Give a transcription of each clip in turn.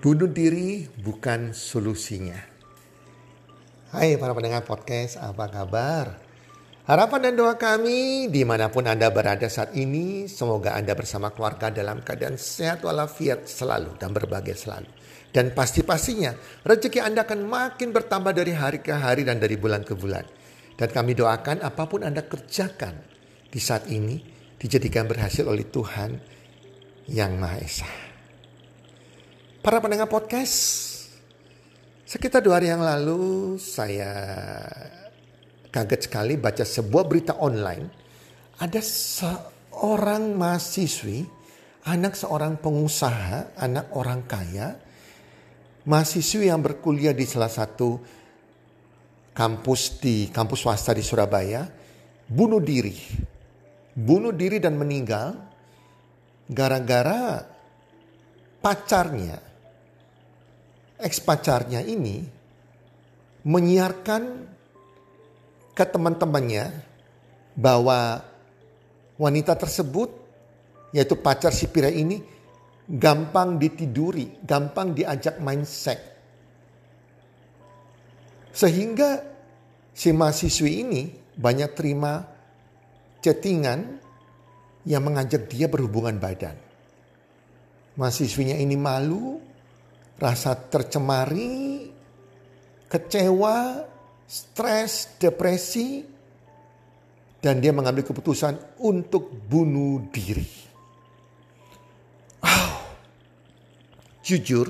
Bunuh diri bukan solusinya. Hai para pendengar podcast, apa kabar? Harapan dan doa kami di mana pun Anda berada saat ini, semoga Anda bersama keluarga dalam keadaan sehat walafiat selalu dan berbahagia selalu. Dan pasti-pastinya rezeki Anda akan makin bertambah dari hari ke hari dan dari bulan ke bulan. Dan kami doakan apa pun Anda kerjakan di saat ini dijadikan berhasil oleh Tuhan yang Maha Esa. Para pendengar podcast, sekitar dua hari yang lalu saya kaget sekali baca sebuah berita online. Ada seorang mahasiswi, anak seorang pengusaha, anak orang kaya, mahasiswi yang berkuliah di salah satu kampus di kampus swasta di Surabaya, bunuh diri. Bunuh diri dan meninggal gara-gara pacarnya ex pacarnya ini menyiarkan ke teman-temannya bahwa wanita tersebut yaitu pacar si pria ini gampang ditiduri, gampang diajak main seks. Sehingga si mahasiswi ini banyak terima chattingan yang mengajak dia berhubungan badan. Mahasiswinya ini malu, rasa tercemari, kecewa, stres, depresi, dan dia mengambil keputusan untuk bunuh diri. Oh, jujur,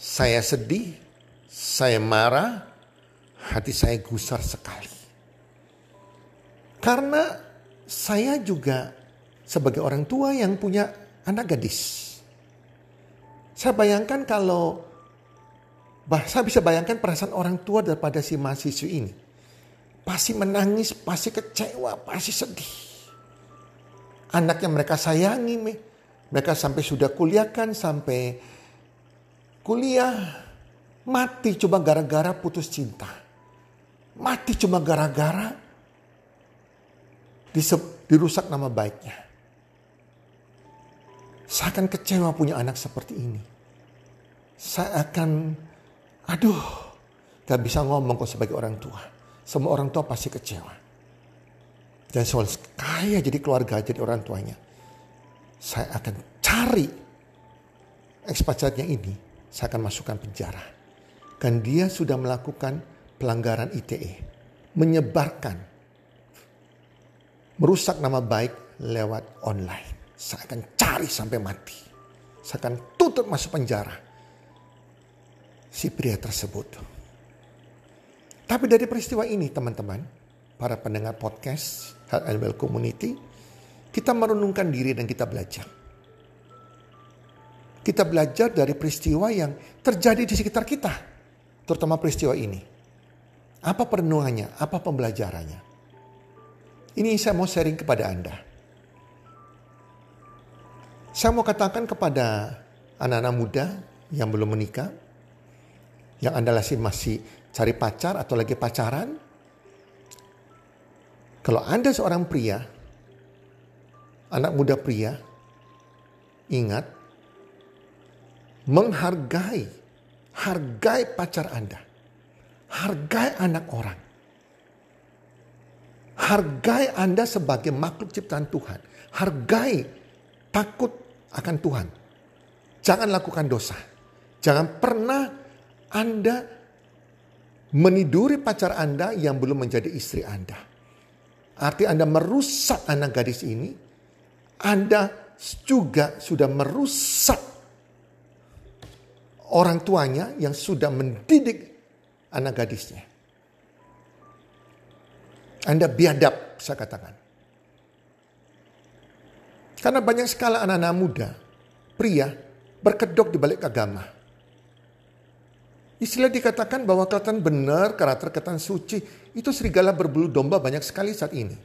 saya sedih, saya marah, hati saya gusar sekali. Karena saya juga sebagai orang tua yang punya anak gadis. Saya bayangkan kalau saya bisa bayangkan perasaan orang tua daripada si mahasiswi ini. Pasti menangis, pasti kecewa, pasti sedih. Anak yang mereka sayangi, mereka sampai sudah kuliahkan, sampai kuliah, mati cuma gara-gara putus cinta. Mati cuma gara-gara dirusak nama baiknya. Saya akan kecewa punya anak seperti ini. Saya akan, aduh, gak bisa ngomong kok sebagai orang tua. Semua orang tua pasti kecewa. Dan soal kaya jadi keluarga, jadi orang tuanya. Saya akan cari ekspatriatnya ini. Saya akan masukkan penjara. Kan dia sudah melakukan pelanggaran ITE. Menyebarkan. Merusak nama baik lewat online. Saya akan cari sampai mati. Saya akan tutup masuk penjara. Si pria tersebut. Tapi dari peristiwa ini teman-teman, para pendengar podcast Health and Well Community, kita merenungkan diri dan kita belajar. Kita belajar dari peristiwa yang terjadi di sekitar kita. Terutama peristiwa ini. Apa perenungannya? Apa pembelajarannya? Ini saya mau sharing kepada Anda. Saya mau katakan kepada anak-anak muda yang belum menikah, yang Anda masih, cari pacar atau lagi pacaran, kalau Anda seorang pria, anak muda pria, ingat, menghargai, hargai pacar Anda, hargai anak orang, hargai Anda sebagai makhluk ciptaan Tuhan, hargai takut akan Tuhan. Jangan lakukan dosa. Jangan pernah Anda meniduri pacar Anda yang belum menjadi istri Anda. Arti Anda merusak anak gadis ini, Anda juga sudah merusak orang tuanya yang sudah mendidik anak gadisnya. Anda biadab, saya katakan. Karena banyak sekali anak-anak muda, pria, berkedok di balik agama. Istilah dikatakan bahwa kelihatan benar karakter kelihatan suci. Itu serigala berbulu domba banyak sekali saat ini.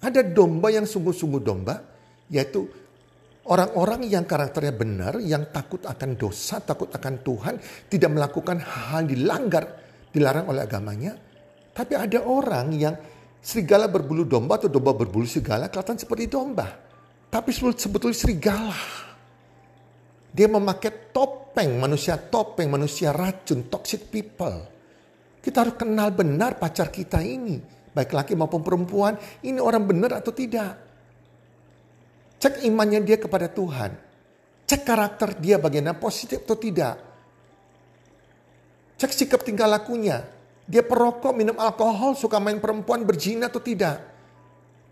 Ada domba yang sungguh-sungguh domba, yaitu orang-orang yang karakternya benar, yang takut akan dosa, takut akan Tuhan, tidak melakukan hal dilanggar, dilarang oleh agamanya. Tapi ada orang yang serigala berbulu domba atau domba berbulu serigala kelihatan seperti domba. Tapi sebetulnya serigala. Dia memakai topeng, manusia topeng, manusia racun, toxic people. Kita harus kenal benar pacar kita ini. Baik laki maupun perempuan, ini orang benar atau tidak. Cek imannya dia kepada Tuhan. Cek karakter dia bagaimana positif atau tidak. Cek sikap tingkah lakunya. Dia perokok, minum alkohol, suka main perempuan, berzina atau tidak.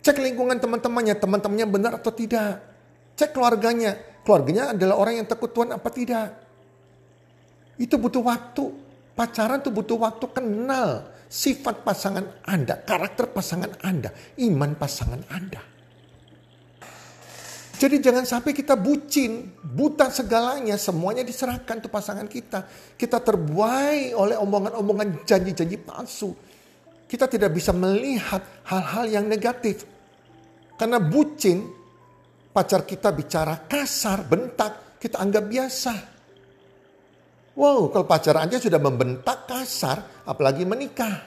Cek lingkungan teman-temannya, teman-temannya benar atau tidak. Cek keluarganya, keluarganya adalah orang yang takut Tuhan apa tidak. Itu butuh waktu. Pacaran itu butuh waktu kenal sifat pasangan Anda, karakter pasangan Anda, iman pasangan Anda. Jadi jangan sampai kita bucin, buta segalanya, semuanya diserahkan ke pasangan kita. Kita terbuai oleh omongan-omongan janji-janji palsu. Kita tidak bisa melihat hal-hal yang negatif. Karena bucin, pacar kita bicara kasar, bentak, kita anggap biasa. Wow, kalau pacar aja sudah membentak kasar, apalagi menikah.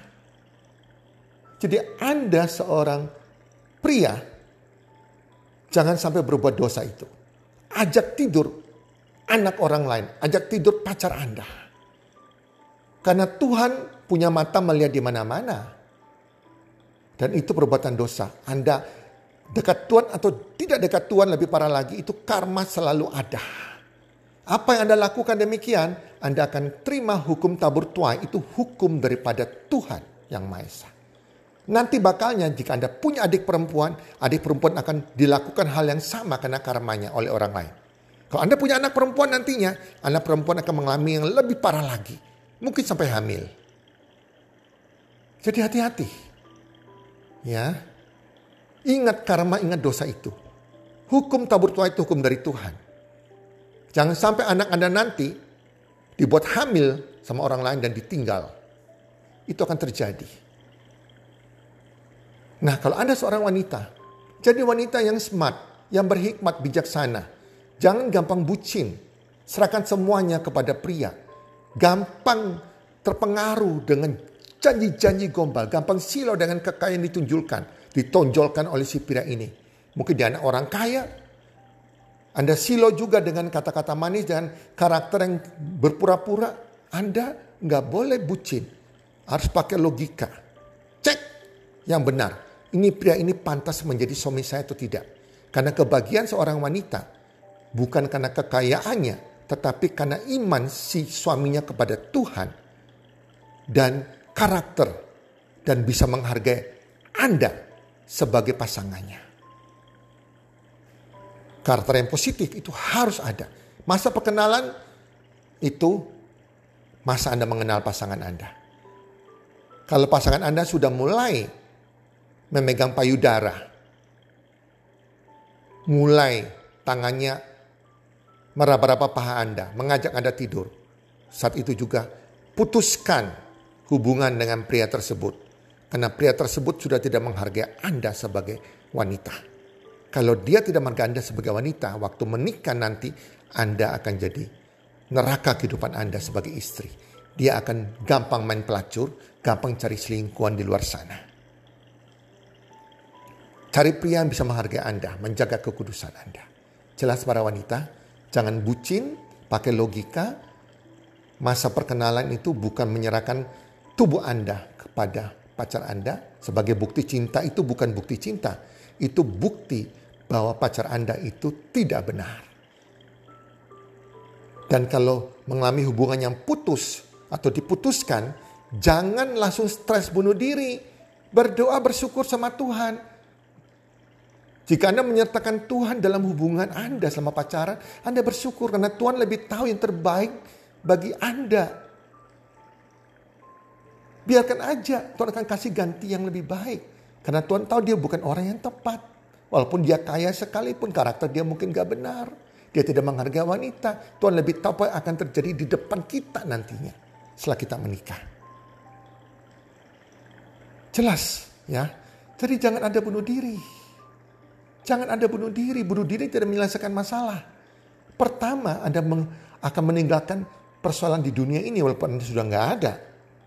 Jadi Anda seorang pria Jangan sampai berbuat dosa itu. Ajak tidur anak orang lain. Ajak tidur pacar Anda. Karena Tuhan punya mata melihat di mana-mana. Dan itu perbuatan dosa. Anda dekat Tuhan atau tidak dekat Tuhan lebih parah lagi. Itu karma selalu ada. Apa yang Anda lakukan demikian, Anda akan terima hukum tabur tuai. Itu hukum daripada Tuhan yang Maha Esa. Nanti bakalnya jika Anda punya adik perempuan, adik perempuan akan dilakukan hal yang sama karena karmanya oleh orang lain. Kalau Anda punya anak perempuan nantinya, anak perempuan akan mengalami yang lebih parah lagi. Mungkin sampai hamil. Jadi hati-hati. Ya. Ingat karma, ingat dosa itu. Hukum tabur tua itu hukum dari Tuhan. Jangan sampai anak Anda nanti dibuat hamil sama orang lain dan ditinggal. Itu akan terjadi. Nah kalau Anda seorang wanita, jadi wanita yang smart, yang berhikmat, bijaksana. Jangan gampang bucin. Serahkan semuanya kepada pria. Gampang terpengaruh dengan janji-janji gombal. Gampang silau dengan kekayaan ditunjukkan. Ditonjolkan oleh si pria ini. Mungkin dia anak orang kaya. Anda silau juga dengan kata-kata manis dan karakter yang berpura-pura. Anda nggak boleh bucin. Harus pakai logika. Cek yang benar ini pria ini pantas menjadi suami saya atau tidak. Karena kebahagiaan seorang wanita bukan karena kekayaannya, tetapi karena iman si suaminya kepada Tuhan dan karakter dan bisa menghargai Anda sebagai pasangannya. Karakter yang positif itu harus ada. Masa perkenalan itu masa Anda mengenal pasangan Anda. Kalau pasangan Anda sudah mulai memegang payudara. Mulai tangannya meraba-raba paha Anda, mengajak Anda tidur. Saat itu juga putuskan hubungan dengan pria tersebut. Karena pria tersebut sudah tidak menghargai Anda sebagai wanita. Kalau dia tidak menghargai Anda sebagai wanita, waktu menikah nanti Anda akan jadi neraka kehidupan Anda sebagai istri. Dia akan gampang main pelacur, gampang cari selingkuhan di luar sana. Cari pria yang bisa menghargai Anda, menjaga kekudusan Anda. Jelas para wanita, jangan bucin, pakai logika. Masa perkenalan itu bukan menyerahkan tubuh Anda kepada pacar Anda sebagai bukti cinta itu bukan bukti cinta. Itu bukti bahwa pacar Anda itu tidak benar. Dan kalau mengalami hubungan yang putus atau diputuskan, jangan langsung stres bunuh diri. Berdoa bersyukur sama Tuhan jika Anda menyertakan Tuhan dalam hubungan Anda selama pacaran, Anda bersyukur karena Tuhan lebih tahu yang terbaik bagi Anda. Biarkan aja Tuhan akan kasih ganti yang lebih baik. Karena Tuhan tahu dia bukan orang yang tepat. Walaupun dia kaya sekalipun karakter dia mungkin gak benar. Dia tidak menghargai wanita. Tuhan lebih tahu apa yang akan terjadi di depan kita nantinya. Setelah kita menikah. Jelas ya. Jadi jangan ada bunuh diri. Jangan Anda bunuh diri. Bunuh diri tidak menyelesaikan masalah. Pertama, Anda akan meninggalkan persoalan di dunia ini walaupun Anda sudah nggak ada.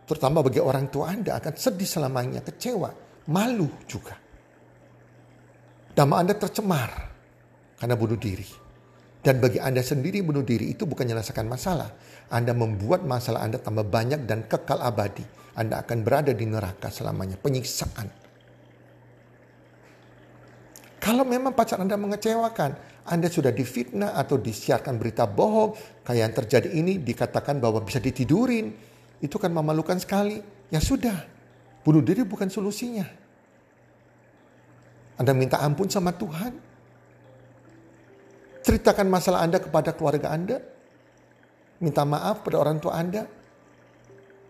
Terutama bagi orang tua Anda akan sedih selamanya, kecewa, malu juga. Nama Anda tercemar karena bunuh diri. Dan bagi Anda sendiri bunuh diri itu bukan menyelesaikan masalah. Anda membuat masalah Anda tambah banyak dan kekal abadi. Anda akan berada di neraka selamanya. Penyiksaan. Kalau memang pacar Anda mengecewakan, Anda sudah difitnah atau disiarkan berita bohong, kayak yang terjadi ini dikatakan bahwa bisa ditidurin. Itu kan memalukan sekali. Ya sudah, bunuh diri bukan solusinya. Anda minta ampun sama Tuhan, Ceritakan masalah Anda kepada keluarga Anda. Minta maaf pada orang tua Anda.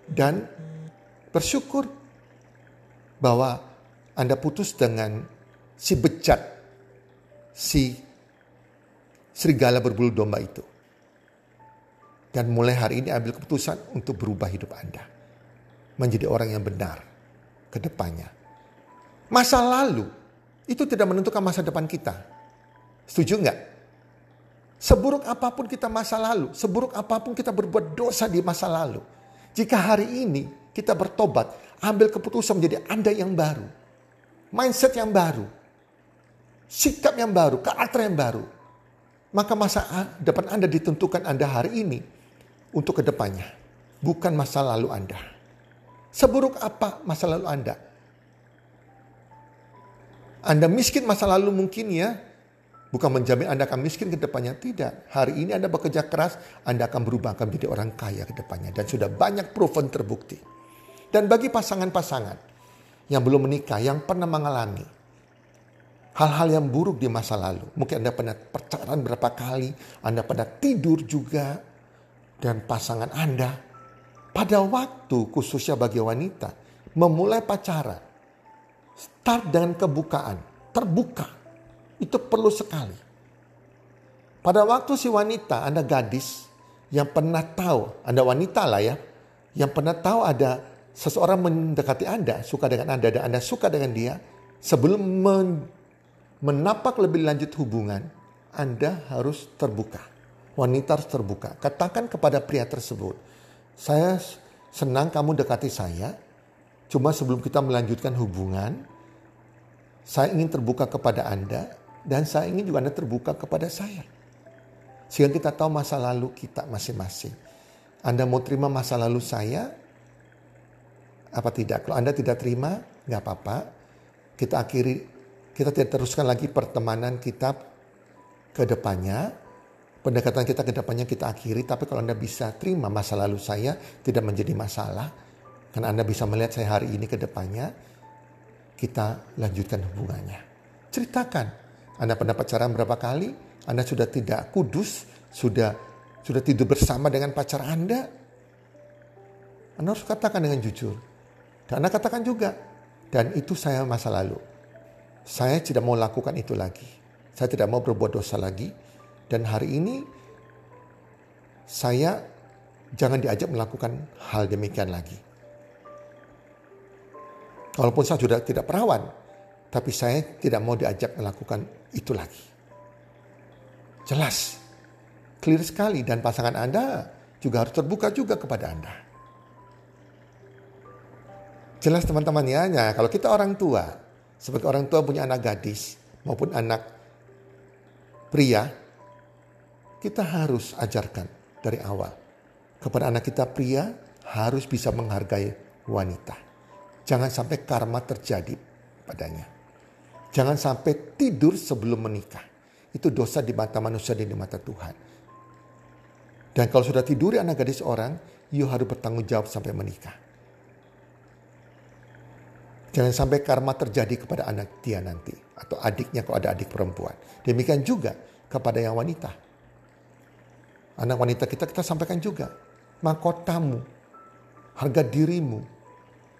Dan bersyukur bahwa Anda putus dengan si bejat, si serigala berbulu domba itu. Dan mulai hari ini ambil keputusan untuk berubah hidup Anda. Menjadi orang yang benar ke depannya. Masa lalu itu tidak menentukan masa depan kita. Setuju nggak? Seburuk apa pun kita masa lalu, seburuk apa pun kita berbuat dosa di masa lalu. Jika hari ini kita bertobat, ambil keputusan menjadi Anda yang baru. Mindset yang baru. Sikap yang baru, karakter yang baru. Maka masa depan Anda ditentukan Anda hari ini untuk ke depannya. Bukan masa lalu Anda. Seburuk apa masa lalu Anda? Anda miskin masa lalu mungkin ya, Bukan menjamin Anda akan miskin ke depannya. Tidak. Hari ini Anda bekerja keras, Anda akan berubah, akan menjadi orang kaya ke depannya. Dan sudah banyak proven terbukti. Dan bagi pasangan-pasangan yang belum menikah, yang pernah mengalami hal-hal yang buruk di masa lalu. Mungkin Anda pernah percakapan berapa kali, Anda pernah tidur juga. Dan pasangan Anda pada waktu khususnya bagi wanita memulai pacaran. Start dengan kebukaan, terbuka itu perlu sekali. Pada waktu si wanita, Anda gadis yang pernah tahu, Anda wanita lah ya, yang pernah tahu ada seseorang mendekati Anda, suka dengan Anda, dan Anda suka dengan dia, sebelum men menapak lebih lanjut hubungan, Anda harus terbuka. Wanita harus terbuka. Katakan kepada pria tersebut, saya senang kamu dekati saya, cuma sebelum kita melanjutkan hubungan, saya ingin terbuka kepada Anda dan saya ingin juga Anda terbuka kepada saya. Sehingga kita tahu masa lalu kita masing-masing. Anda mau terima masa lalu saya? Apa tidak? Kalau Anda tidak terima, nggak apa-apa. Kita akhiri, kita tidak teruskan lagi pertemanan kita ke depannya. Pendekatan kita ke depannya kita akhiri. Tapi kalau Anda bisa terima masa lalu saya tidak menjadi masalah. Karena Anda bisa melihat saya hari ini ke depannya. Kita lanjutkan hubungannya. Ceritakan anda pernah pacaran berapa kali? Anda sudah tidak kudus, sudah sudah tidur bersama dengan pacar Anda. Anda harus katakan dengan jujur. Dan Anda katakan juga, dan itu saya masa lalu. Saya tidak mau lakukan itu lagi. Saya tidak mau berbuat dosa lagi. Dan hari ini saya jangan diajak melakukan hal demikian lagi. Walaupun saya sudah tidak perawan, tapi saya tidak mau diajak melakukan itu lagi. Jelas, clear sekali dan pasangan Anda juga harus terbuka juga kepada Anda. Jelas teman-teman ya, nah, kalau kita orang tua, sebagai orang tua punya anak gadis maupun anak pria, kita harus ajarkan dari awal. Kepada anak kita pria harus bisa menghargai wanita. Jangan sampai karma terjadi padanya. Jangan sampai tidur sebelum menikah. Itu dosa di mata manusia dan di mata Tuhan. Dan kalau sudah tidur anak gadis orang, you harus bertanggung jawab sampai menikah. Jangan sampai karma terjadi kepada anak dia nanti. Atau adiknya kalau ada adik perempuan. Demikian juga kepada yang wanita. Anak wanita kita kita sampaikan juga. Mahkotamu, harga dirimu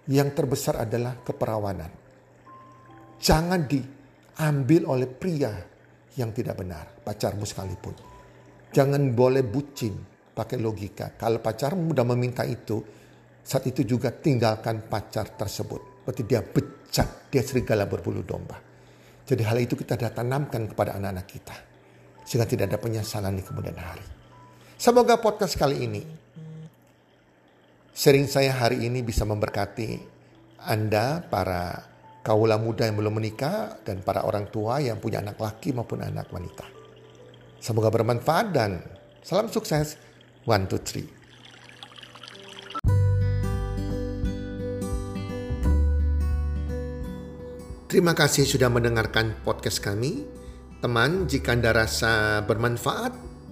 yang terbesar adalah keperawanan Jangan diambil oleh pria yang tidak benar, pacarmu sekalipun. Jangan boleh bucin pakai logika. Kalau pacarmu sudah meminta itu, saat itu juga tinggalkan pacar tersebut. Berarti dia bejat, dia serigala berbulu domba. Jadi hal itu kita tanamkan kepada anak-anak kita. Sehingga tidak ada penyesalan di kemudian hari. Semoga podcast kali ini, sering saya hari ini bisa memberkati Anda para kaula muda yang belum menikah dan para orang tua yang punya anak laki maupun anak wanita. Semoga bermanfaat dan salam sukses. One, two, three. Terima kasih sudah mendengarkan podcast kami. Teman, jika Anda rasa bermanfaat